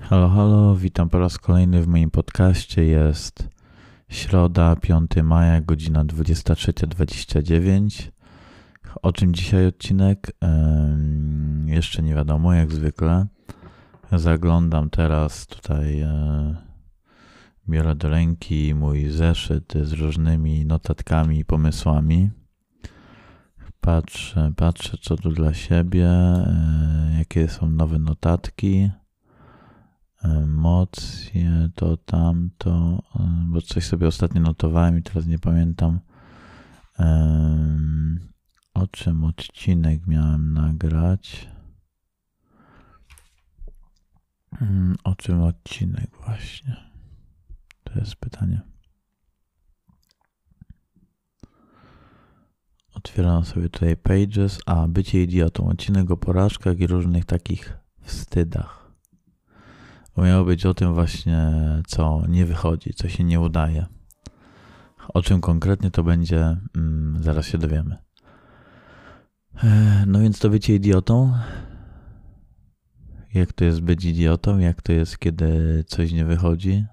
Halo, halo, witam po raz kolejny w moim podcaście. Jest środa, 5 maja, godzina 23.29. O czym dzisiaj odcinek? Jeszcze nie wiadomo, jak zwykle. Zaglądam teraz tutaj, e, biorę do ręki mój zeszyt z różnymi notatkami i pomysłami. Patrzę, patrzę, co tu dla siebie, e, jakie są nowe notatki emocje, to tamto, e, bo coś sobie ostatnio notowałem i teraz nie pamiętam o czym odcinek miałem nagrać. Mm, o czym odcinek właśnie? To jest pytanie. Otwieram sobie tutaj Pages, a bycie idiotą. Odcinek o porażkach i różnych takich wstydach. Bo miało być o tym właśnie, co nie wychodzi, co się nie udaje. O czym konkretnie to będzie, mm, zaraz się dowiemy. E, no więc to bycie idiotą. Jak to jest być idiotą? Jak to jest, kiedy coś nie wychodzi?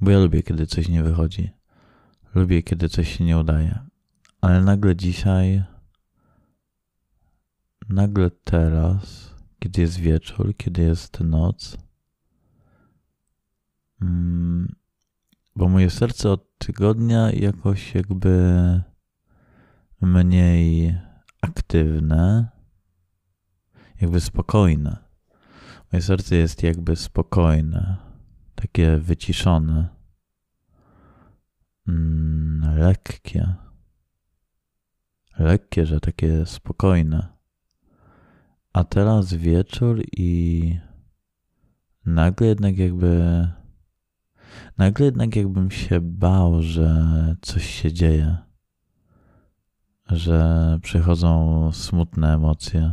Bo ja lubię, kiedy coś nie wychodzi. Lubię, kiedy coś się nie udaje. Ale nagle dzisiaj, nagle teraz, kiedy jest wieczór, kiedy jest noc, mm, bo moje serce od tygodnia jakoś jakby mniej aktywne, jakby spokojne. Moje serce jest jakby spokojne, takie wyciszone, mm, lekkie. Lekkie, że takie spokojne. A teraz wieczór i nagle jednak jakby nagle jednak jakbym się bał, że coś się dzieje że przychodzą smutne emocje,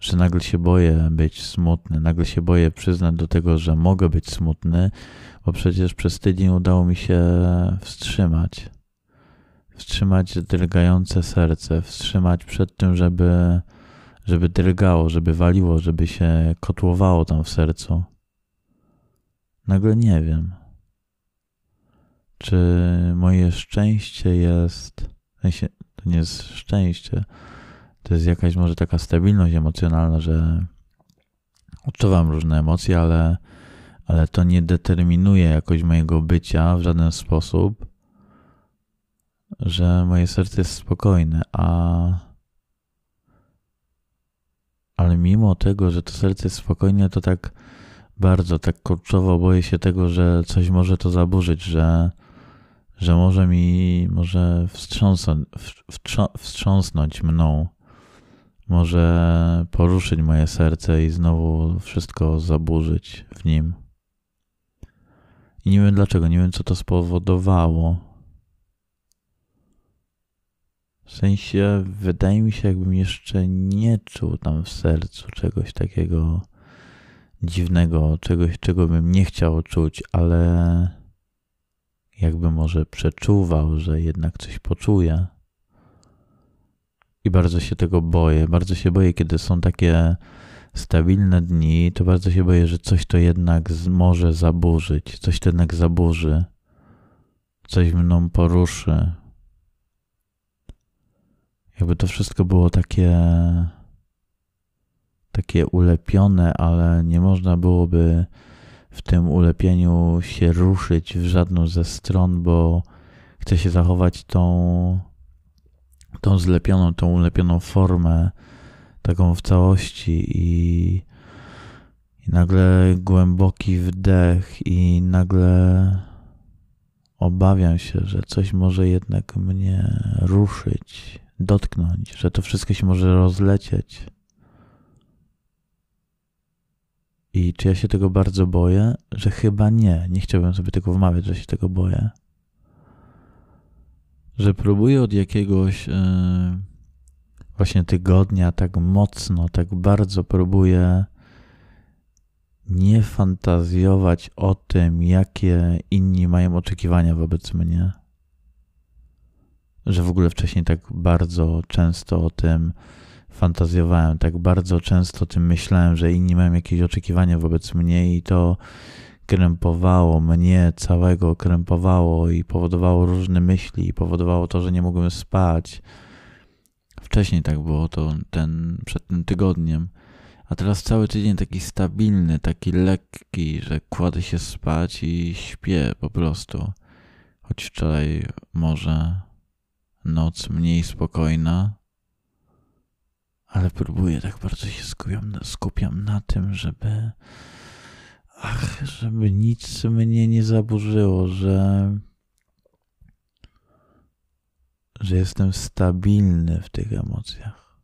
że nagle się boję być smutny, nagle się boję przyznać do tego, że mogę być smutny, bo przecież przez tydzień udało mi się wstrzymać. Wstrzymać drgające serce, wstrzymać przed tym, żeby, żeby drgało, żeby waliło, żeby się kotłowało tam w sercu. Nagle nie wiem. Czy moje szczęście jest. To nie jest szczęście. To jest jakaś może taka stabilność emocjonalna, że odczuwam różne emocje, ale, ale to nie determinuje jakoś mojego bycia w żaden sposób, że moje serce jest spokojne, a ale mimo tego, że to serce jest spokojne, to tak bardzo, tak kurczowo boję się tego, że coś może to zaburzyć, że że może mi, może wstrząsnąć, wstrząsnąć mną, może poruszyć moje serce i znowu wszystko zaburzyć w nim. I nie wiem dlaczego, nie wiem co to spowodowało. W sensie, wydaje mi się, jakbym jeszcze nie czuł tam w sercu czegoś takiego dziwnego, czegoś, czego bym nie chciał czuć, ale jakby może przeczuwał, że jednak coś poczuje. I bardzo się tego boję. Bardzo się boję, kiedy są takie stabilne dni, to bardzo się boję, że coś to jednak może zaburzyć, coś to jednak zaburzy, coś mną poruszy. Jakby to wszystko było takie takie ulepione, ale nie można byłoby w tym ulepieniu się ruszyć w żadną ze stron, bo chcę się zachować tą, tą zlepioną, tą ulepioną formę, taką w całości i, i nagle głęboki wdech i nagle obawiam się, że coś może jednak mnie ruszyć, dotknąć, że to wszystko się może rozlecieć. I czy ja się tego bardzo boję? Że chyba nie. Nie chciałbym sobie tego wmawiać, że się tego boję. Że próbuję od jakiegoś, yy, właśnie tygodnia tak mocno, tak bardzo próbuję nie fantazjować o tym, jakie inni mają oczekiwania wobec mnie. Że w ogóle wcześniej tak bardzo często o tym fantazjowałem, tak bardzo często tym myślałem, że inni mają jakieś oczekiwania wobec mnie i to krępowało mnie całego, krępowało i powodowało różne myśli, i powodowało to, że nie mogłem spać. Wcześniej tak było to ten, przed tym tygodniem. A teraz cały tydzień taki stabilny, taki lekki, że kładę się spać i śpię po prostu. Choć wczoraj może noc mniej spokojna, ale próbuję, tak bardzo się skupiam, skupiam na tym, żeby ach, żeby nic mnie nie zaburzyło, że że jestem stabilny w tych emocjach.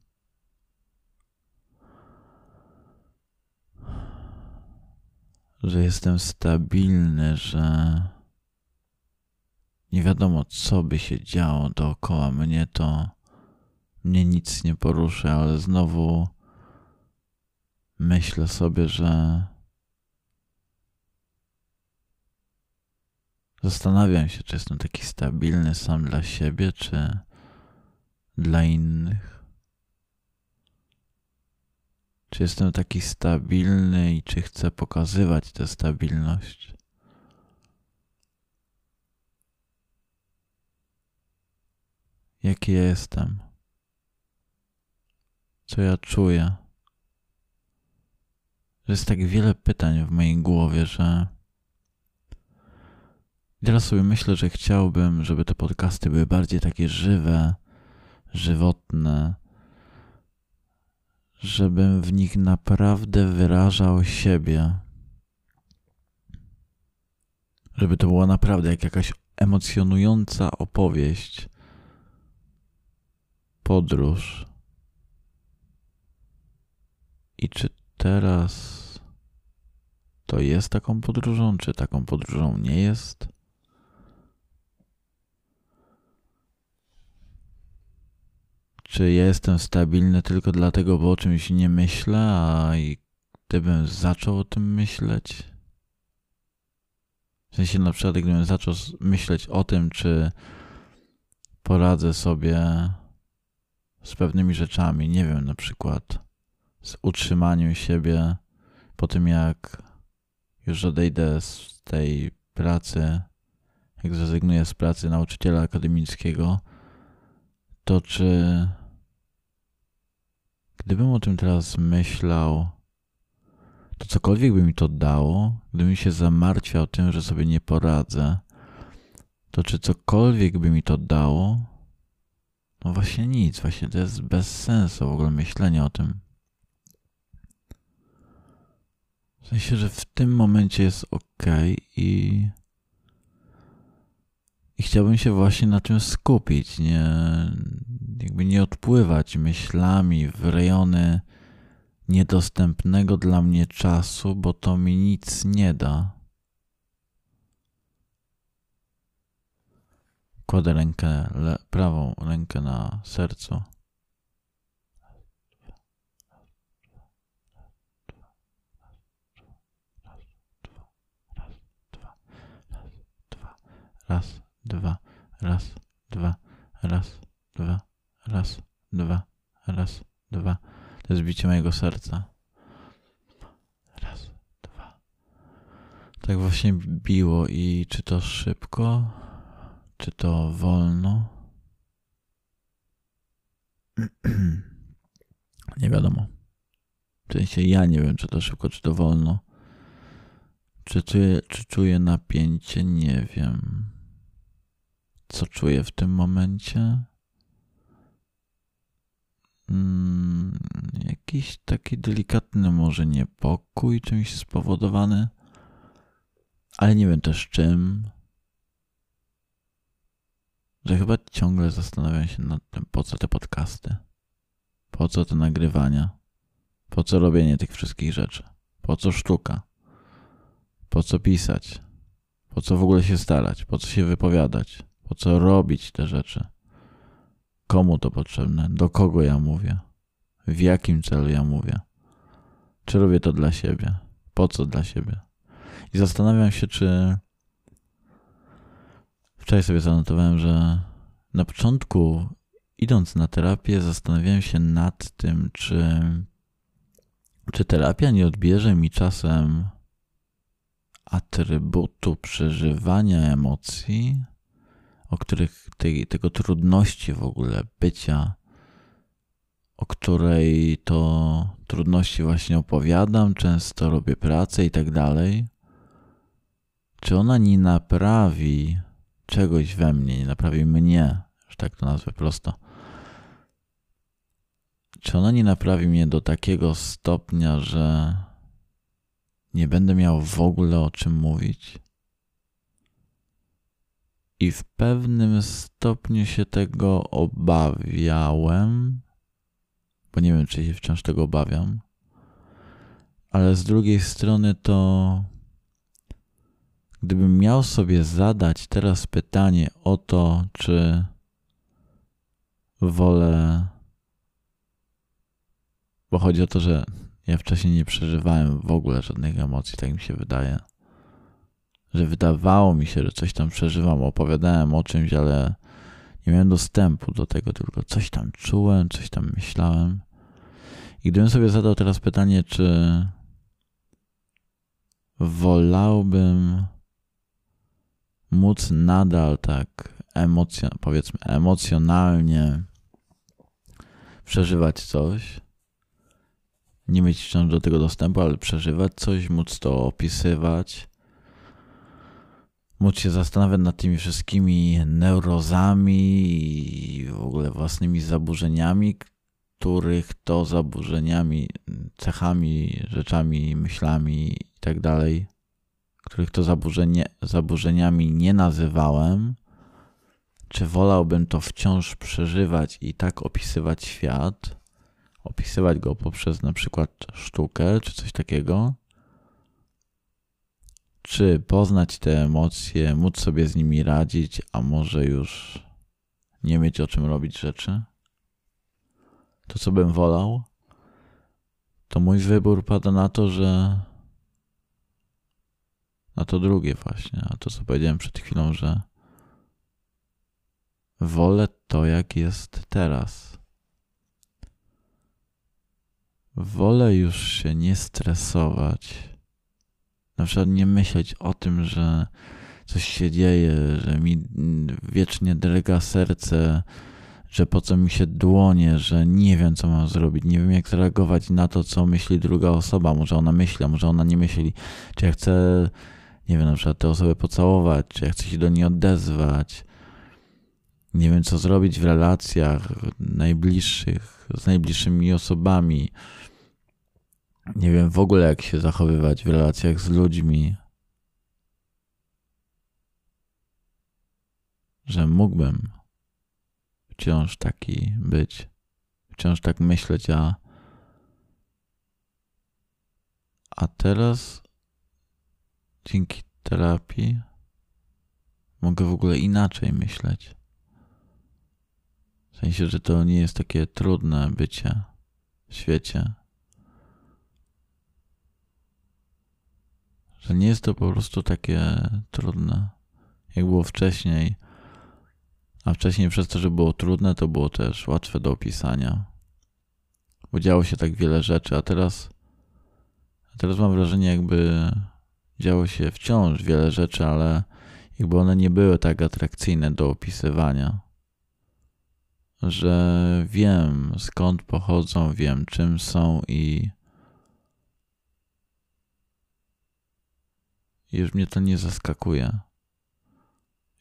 Że jestem stabilny, że nie wiadomo, co by się działo dookoła mnie, to mnie nic nie poruszy, ale znowu myślę sobie, że Zastanawiam się, czy jestem taki stabilny sam dla siebie, czy dla innych. Czy jestem taki stabilny i czy chcę pokazywać tę stabilność? Jaki ja jestem? Co ja czuję? Że jest tak wiele pytań w mojej głowie, że teraz sobie myślę, że chciałbym, żeby te podcasty były bardziej takie żywe, żywotne, żebym w nich naprawdę wyrażał siebie. Żeby to była naprawdę jak jakaś emocjonująca opowieść, podróż. I czy teraz to jest taką podróżą, czy taką podróżą nie jest? Czy jestem stabilny tylko dlatego, bo o czymś nie myślę, a i gdybym zaczął o tym myśleć? W sensie na przykład, gdybym zaczął myśleć o tym, czy poradzę sobie z pewnymi rzeczami, nie wiem, na przykład z utrzymaniem siebie po tym, jak już odejdę z tej pracy, jak zrezygnuję z pracy nauczyciela akademickiego, to czy gdybym o tym teraz myślał, to cokolwiek by mi to dało, gdybym się zamartwiał tym, że sobie nie poradzę, to czy cokolwiek by mi to dało? No właśnie nic, właśnie to jest bez sensu w ogóle myślenie o tym. W sensie, że w tym momencie jest ok i i chciałbym się właśnie na tym skupić, nie, jakby nie odpływać myślami w rejony niedostępnego dla mnie czasu, bo to mi nic nie da. Kładę rękę, le, prawą rękę na sercu. Raz, dwa, raz, dwa, raz, dwa, raz, dwa, raz, dwa. To jest bicie mojego serca. Raz, dwa. Tak właśnie biło i czy to szybko, czy to wolno? nie wiadomo. W sensie ja nie wiem, czy to szybko, czy to wolno. Czy czuję, czy czuję napięcie? Nie wiem co czuję w tym momencie. Hmm, jakiś taki delikatny może niepokój czymś spowodowany, ale nie wiem też czym. Że chyba ciągle zastanawiam się nad tym, po co te podcasty, po co te nagrywania, po co robienie tych wszystkich rzeczy, po co sztuka, po co pisać, po co w ogóle się starać, po co się wypowiadać po co robić te rzeczy? komu to potrzebne, do kogo ja mówię, w jakim celu ja mówię, czy robię to dla siebie, po co dla siebie. I zastanawiam się, czy wczoraj sobie zanotowałem, że na początku, idąc na terapię, zastanawiałem się nad tym, czy, czy terapia nie odbierze mi czasem atrybutu przeżywania emocji, o których tej, tego trudności w ogóle bycia, o której to trudności właśnie opowiadam, często robię pracę i tak dalej. Czy ona nie naprawi czegoś we mnie, nie naprawi mnie, że tak to nazwę prosto. Czy ona nie naprawi mnie do takiego stopnia, że nie będę miał w ogóle o czym mówić? I w pewnym stopniu się tego obawiałem, bo nie wiem, czy się wciąż tego obawiam, ale z drugiej strony to Gdybym miał sobie zadać teraz pytanie o to, czy wolę, bo chodzi o to, że ja wcześniej nie przeżywałem w ogóle żadnych emocji, tak mi się wydaje. Że wydawało mi się, że coś tam przeżywam, opowiadałem o czymś, ale nie miałem dostępu do tego, tylko coś tam czułem, coś tam myślałem. I gdybym sobie zadał teraz pytanie, czy wolałbym móc nadal tak emocjon, powiedzmy emocjonalnie przeżywać coś, nie mieć wciąż do tego dostępu, ale przeżywać coś, móc to opisywać, móc się zastanawiać nad tymi wszystkimi neurozami i w ogóle własnymi zaburzeniami, których to zaburzeniami, cechami, rzeczami, myślami i tak dalej których to zaburzenie, zaburzeniami nie nazywałem, czy wolałbym to wciąż przeżywać i tak opisywać świat, opisywać go poprzez na przykład sztukę czy coś takiego, czy poznać te emocje, móc sobie z nimi radzić, a może już nie mieć o czym robić rzeczy? To, co bym wolał, to mój wybór pada na to, że na to drugie właśnie, a to co powiedziałem przed chwilą, że wolę to, jak jest teraz. Wolę już się nie stresować. Na przykład nie myśleć o tym, że coś się dzieje, że mi wiecznie drga serce, że po co mi się dłonie, że nie wiem, co mam zrobić, nie wiem, jak zareagować na to, co myśli druga osoba. Może ona myśli, może ona nie myśli. Czy ja chcę nie wiem, na przykład tę osobę pocałować, czy ja chcę się do niej odezwać. Nie wiem, co zrobić w relacjach najbliższych, z najbliższymi osobami. Nie wiem w ogóle, jak się zachowywać w relacjach z ludźmi. Że mógłbym wciąż taki być, wciąż tak myśleć, a, a teraz dzięki terapii mogę w ogóle inaczej myśleć. W sensie, że to nie jest takie trudne bycie w świecie. Że nie jest to po prostu takie trudne, jak było wcześniej. A wcześniej przez to, że było trudne, to było też łatwe do opisania. Bo działo się tak wiele rzeczy, a teraz, a teraz mam wrażenie, jakby działo się wciąż wiele rzeczy, ale jakby one nie były tak atrakcyjne do opisywania. Że wiem skąd pochodzą, wiem czym są i już mnie to nie zaskakuje.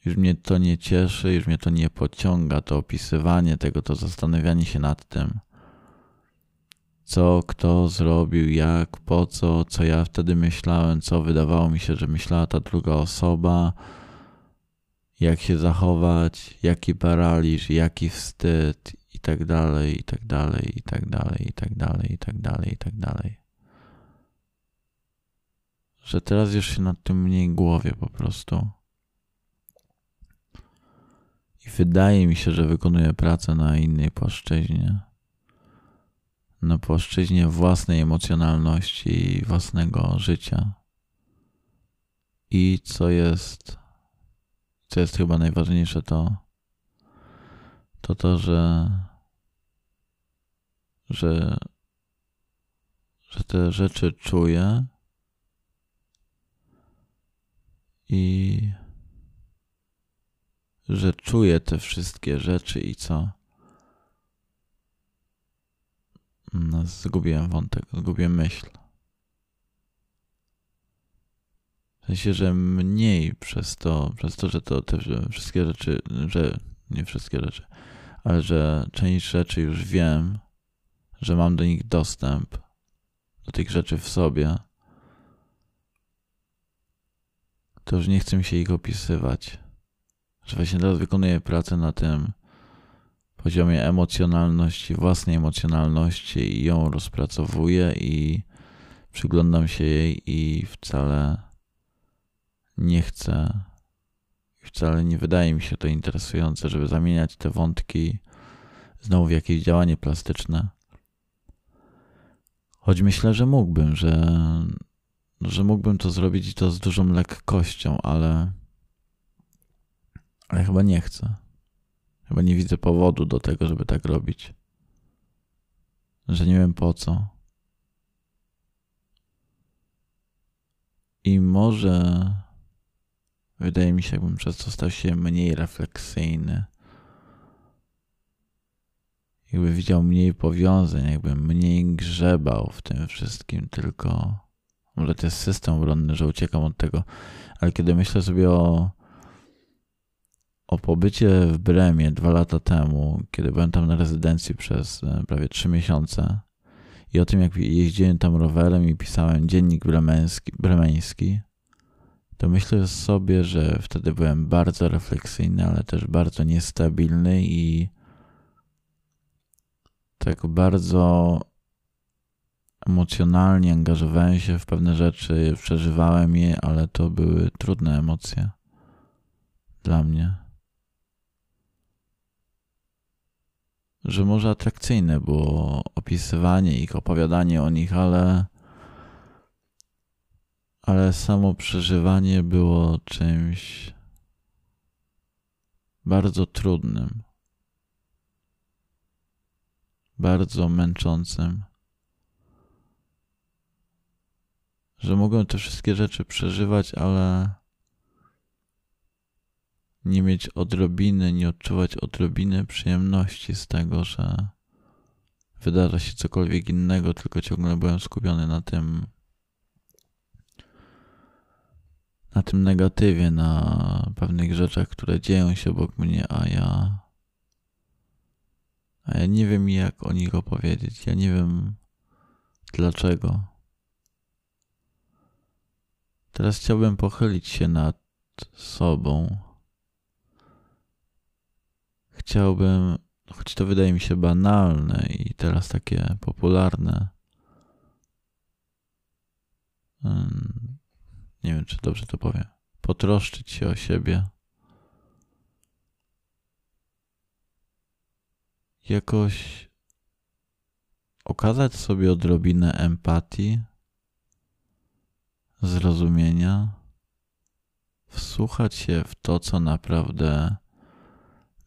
Już mnie to nie cieszy, już mnie to nie pociąga, to opisywanie tego, to zastanawianie się nad tym co kto zrobił, jak, po co, co ja wtedy myślałem, co wydawało mi się, że myślała ta druga osoba, jak się zachować, jaki paraliż, jaki wstyd i tak dalej, i tak dalej, i tak dalej, i tak dalej, i tak dalej, i tak dalej. Że teraz już się nad tym mniej głowie po prostu. i wydaje mi się, że wykonuję pracę na innej płaszczyźnie. Na płaszczyźnie własnej emocjonalności i własnego życia. I co jest, co jest chyba najważniejsze, to to, to że, że, że te rzeczy czuję i że czuję te wszystkie rzeczy i co? No, zgubiłem wątek, zgubiłem myśl. W sensie, że mniej przez to, przez to, że to te wszystkie rzeczy, że nie wszystkie rzeczy, ale że część rzeczy już wiem, że mam do nich dostęp, do tych rzeczy w sobie, to już nie chcę mi się ich opisywać że właśnie teraz wykonuję pracę na tym poziomie emocjonalności, własnej emocjonalności i ją rozpracowuję i przyglądam się jej i wcale nie chcę, wcale nie wydaje mi się to interesujące, żeby zamieniać te wątki znowu w jakieś działanie plastyczne. Choć myślę, że mógłbym, że, że mógłbym to zrobić i to z dużą lekkością, ale ale chyba nie chcę. Chyba nie widzę powodu do tego, żeby tak robić. Że nie wiem po co. I może wydaje mi się, jakbym przez to stał się mniej refleksyjny. Jakby widział mniej powiązań, jakbym mniej grzebał w tym wszystkim, tylko może to jest system obronny, że uciekam od tego. Ale kiedy myślę sobie o o pobycie w Bremie dwa lata temu, kiedy byłem tam na rezydencji przez e, prawie trzy miesiące i o tym, jak jeździłem tam rowerem i pisałem dziennik bremeński, bremeński, to myślę sobie, że wtedy byłem bardzo refleksyjny, ale też bardzo niestabilny i tak bardzo emocjonalnie angażowałem się w pewne rzeczy, przeżywałem je, ale to były trudne emocje dla mnie. że może atrakcyjne było opisywanie ich, opowiadanie o nich, ale ale samo przeżywanie było czymś bardzo trudnym, bardzo męczącym. Że mogłem te wszystkie rzeczy przeżywać, ale nie mieć odrobiny, nie odczuwać odrobiny przyjemności z tego, że wydarza się cokolwiek innego, tylko ciągle byłem skupiony na tym, na tym negatywie, na pewnych rzeczach, które dzieją się obok mnie, a ja, a ja nie wiem jak o nich opowiedzieć. Ja nie wiem dlaczego. Teraz chciałbym pochylić się nad sobą chciałbym, choć to wydaje mi się banalne i teraz takie popularne, nie wiem, czy dobrze to powiem, potroszczyć się o siebie. Jakoś okazać sobie odrobinę empatii, zrozumienia, wsłuchać się w to, co naprawdę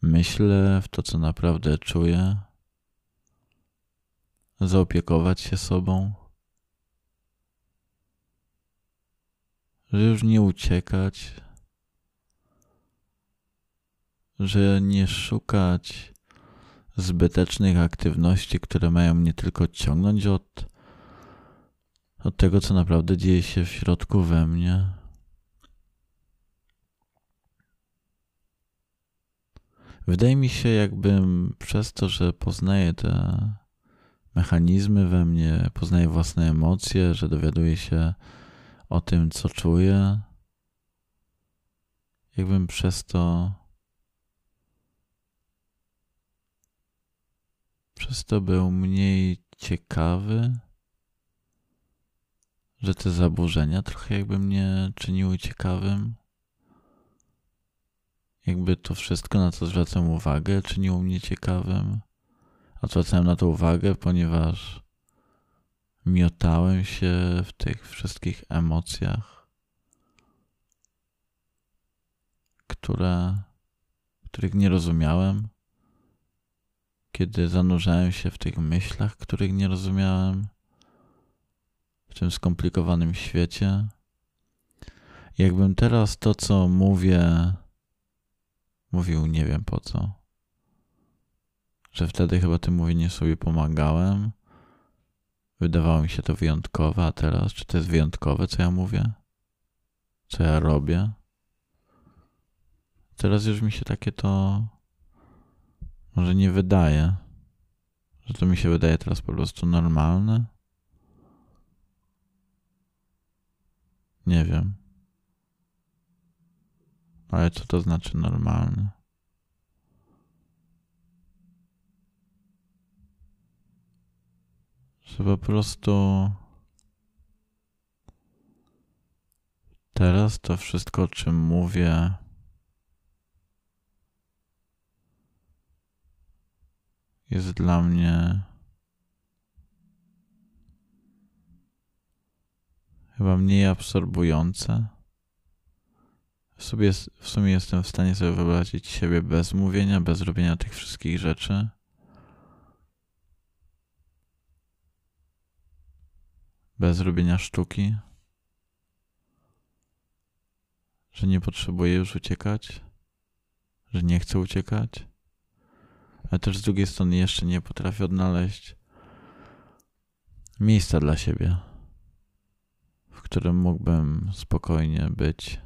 myślę, w to, co naprawdę czuję, zaopiekować się sobą, że już nie uciekać, że nie szukać zbytecznych aktywności, które mają mnie tylko ciągnąć od, od tego, co naprawdę dzieje się w środku we mnie. Wydaje mi się, jakbym przez to, że poznaję te mechanizmy we mnie, poznaję własne emocje, że dowiaduję się o tym, co czuję, jakbym przez to przez to był mniej ciekawy, że te zaburzenia trochę jakby mnie czyniły ciekawym jakby to wszystko, na co zwracam uwagę, czyniło mnie ciekawym. A zwracałem na to uwagę, ponieważ miotałem się w tych wszystkich emocjach, które, których nie rozumiałem, kiedy zanurzałem się w tych myślach, których nie rozumiałem, tym skomplikowanym świecie. Jakbym teraz to, co mówię, mówił nie wiem po co. Że wtedy chyba tym mówieniem sobie pomagałem. Wydawało mi się to wyjątkowe, a teraz czy to jest wyjątkowe, co ja mówię? Co ja robię? Teraz już mi się takie to może nie wydaje, że to mi się wydaje teraz po prostu normalne. Nie wiem. Ale co to znaczy normalny? Że po prostu teraz to wszystko, o czym mówię, jest dla mnie chyba mniej absorbujące w, w sumie jestem w stanie sobie wyobrazić siebie bez mówienia, bez robienia tych wszystkich rzeczy. Bez robienia sztuki. Że nie potrzebuję już uciekać. Że nie chcę uciekać. Ale też z drugiej strony jeszcze nie potrafię odnaleźć miejsca dla siebie, którym mógłbym spokojnie być.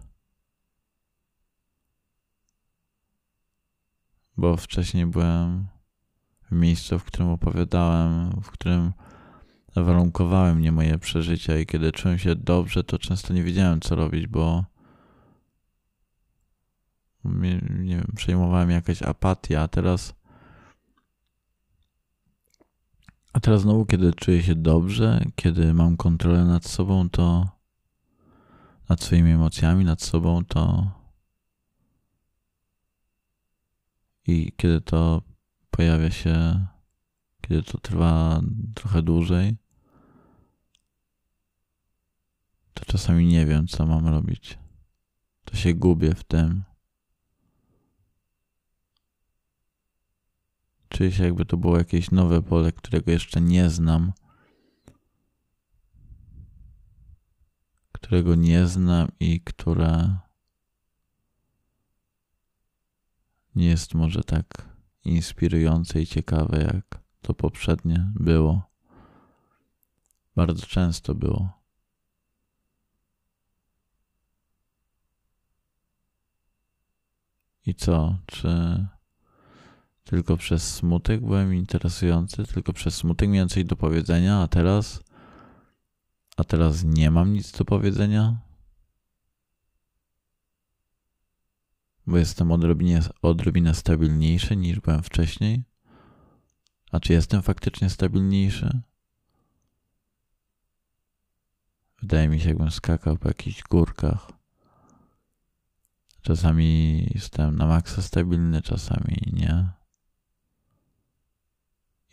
Bo wcześniej byłem w miejscu, w którym opowiadałem, w którym warunkowałem mnie moje przeżycia i kiedy czułem się dobrze, to często nie wiedziałem, co robić, bo nie wiem, przejmowałem jakaś apatia, a teraz a teraz znowu, kiedy czuję się dobrze, kiedy mam kontrolę nad sobą, to nad swoimi emocjami, nad sobą, to I kiedy to pojawia się, kiedy to trwa trochę dłużej, to czasami nie wiem, co mam robić. To się gubię w tym. Czuję się, jakby to było jakieś nowe pole, którego jeszcze nie znam. Którego nie znam i które nie jest może tak inspirujące i ciekawe, jak to poprzednie było. Bardzo często było. I co? Czy tylko przez smutek byłem interesujący? Tylko przez smutek miałem coś do powiedzenia, a teraz. A teraz nie mam nic do powiedzenia? bo jestem odrobinę, odrobinę stabilniejszy niż byłem wcześniej? A czy jestem faktycznie stabilniejszy? Wydaje mi się, jakbym skakał po jakichś górkach. Czasami jestem na maksa stabilny, czasami nie.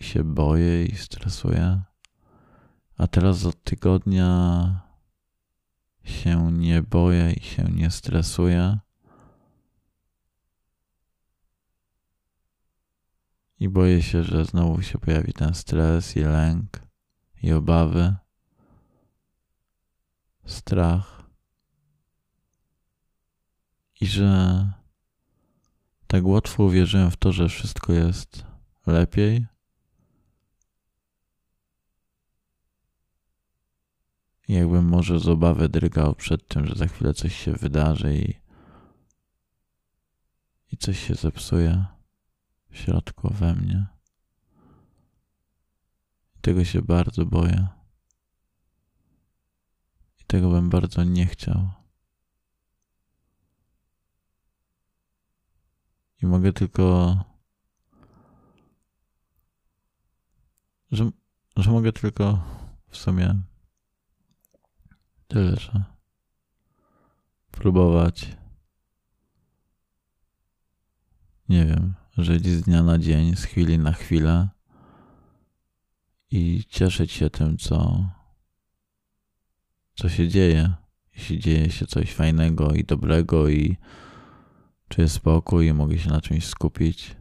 Się boję i stresuję. A teraz od tygodnia się nie boję i się nie stresuję. I boję się, że znowu się pojawi ten stres i lęk i obawy, strach. I że tak łatwo uwierzyłem w to, że wszystko jest lepiej. I jakbym może z obawy drgał przed tym, że za chwilę coś się wydarzy i, i coś się zepsuje w środku we mnie. Tego się bardzo boję. I tego bym bardzo nie chciał. I mogę tylko. Że, że mogę tylko w sumie tyle, że próbować nie wiem, żyć z dnia na dzień, z chwili na chwilę i cieszyć się tym, co, co się dzieje. Jeśli dzieje się coś fajnego i dobrego, i czuję spokój, i mogę się na czymś skupić.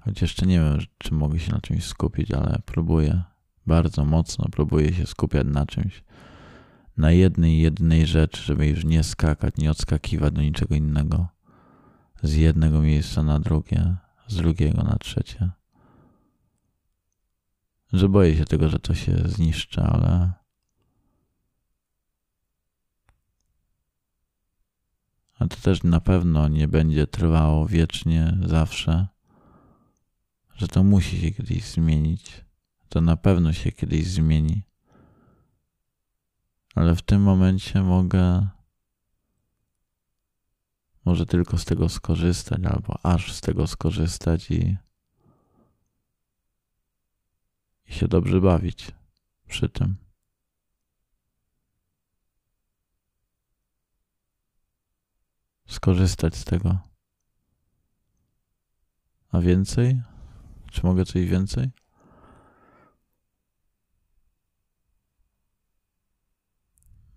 Choć jeszcze nie wiem, czy mogę się na czymś skupić, ale próbuję. Bardzo mocno próbuję się skupiać na czymś. Na jednej, jednej rzeczy, żeby już nie skakać, nie odskakiwać do niczego innego. Z jednego miejsca na drugie, z drugiego na trzecie. Że boję się tego, że to się zniszczy, ale. Ale to też na pewno nie będzie trwało wiecznie, zawsze że to musi się kiedyś zmienić. To na pewno się kiedyś zmieni. Ale w tym momencie mogę może tylko z tego skorzystać, albo aż z tego skorzystać i, i się dobrze bawić przy tym. Skorzystać z tego. A więcej? Czy mogę coś więcej?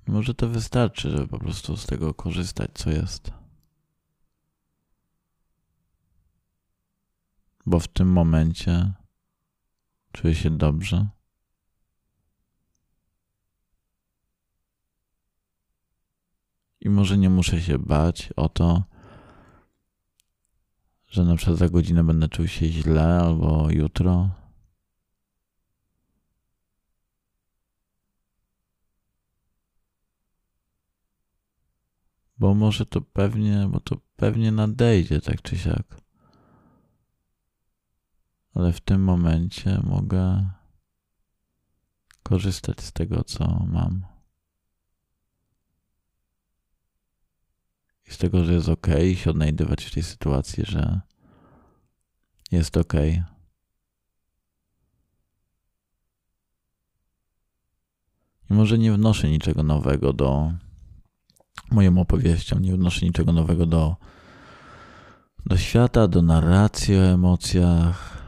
Może to wystarczy, żeby po prostu z tego korzystać, co jest. Bo w tym momencie czuję się dobrze. I może nie muszę się bać o to, że na przykład za godzinę będę czuł się źle albo jutro. Bo może to pewnie, bo to pewnie nadejdzie tak czy siak. Ale w tym momencie mogę korzystać z tego, co mam. i z tego, że jest ok, się odnajdywać w tej sytuacji, że jest ok. I może nie wnoszę niczego nowego do moją opowieścią, nie wnoszę niczego nowego do, do świata, do narracji o emocjach,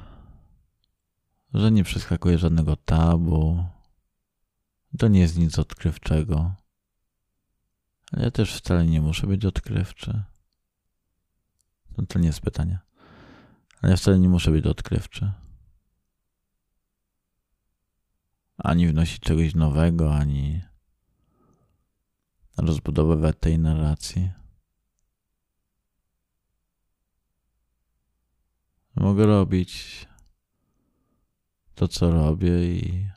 że nie przeskakuje żadnego tabu. To nie jest nic odkrywczego. Ale ja też wcale nie muszę być odkrywczy. No to nie jest pytanie. Ale ja wcale nie muszę być odkrywczy. Ani wnosić czegoś nowego, ani rozbudowywać tej narracji. Mogę robić to, co robię i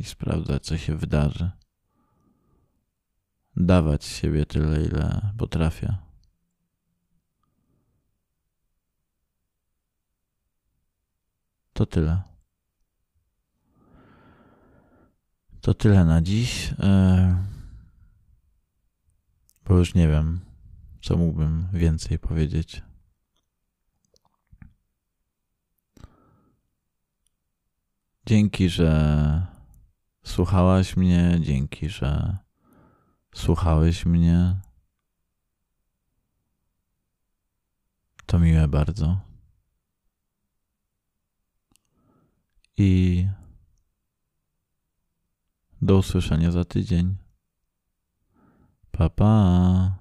i sprawdzać, co się wydarzy. Dawać siebie tyle, ile potrafię. To tyle. To tyle na dziś. E, bo już nie wiem, co mógłbym więcej powiedzieć. Dzięki, że Słuchałaś mnie, dzięki, że słuchałeś mnie. To miłe bardzo. I do usłyszenia za tydzień. Pa pa.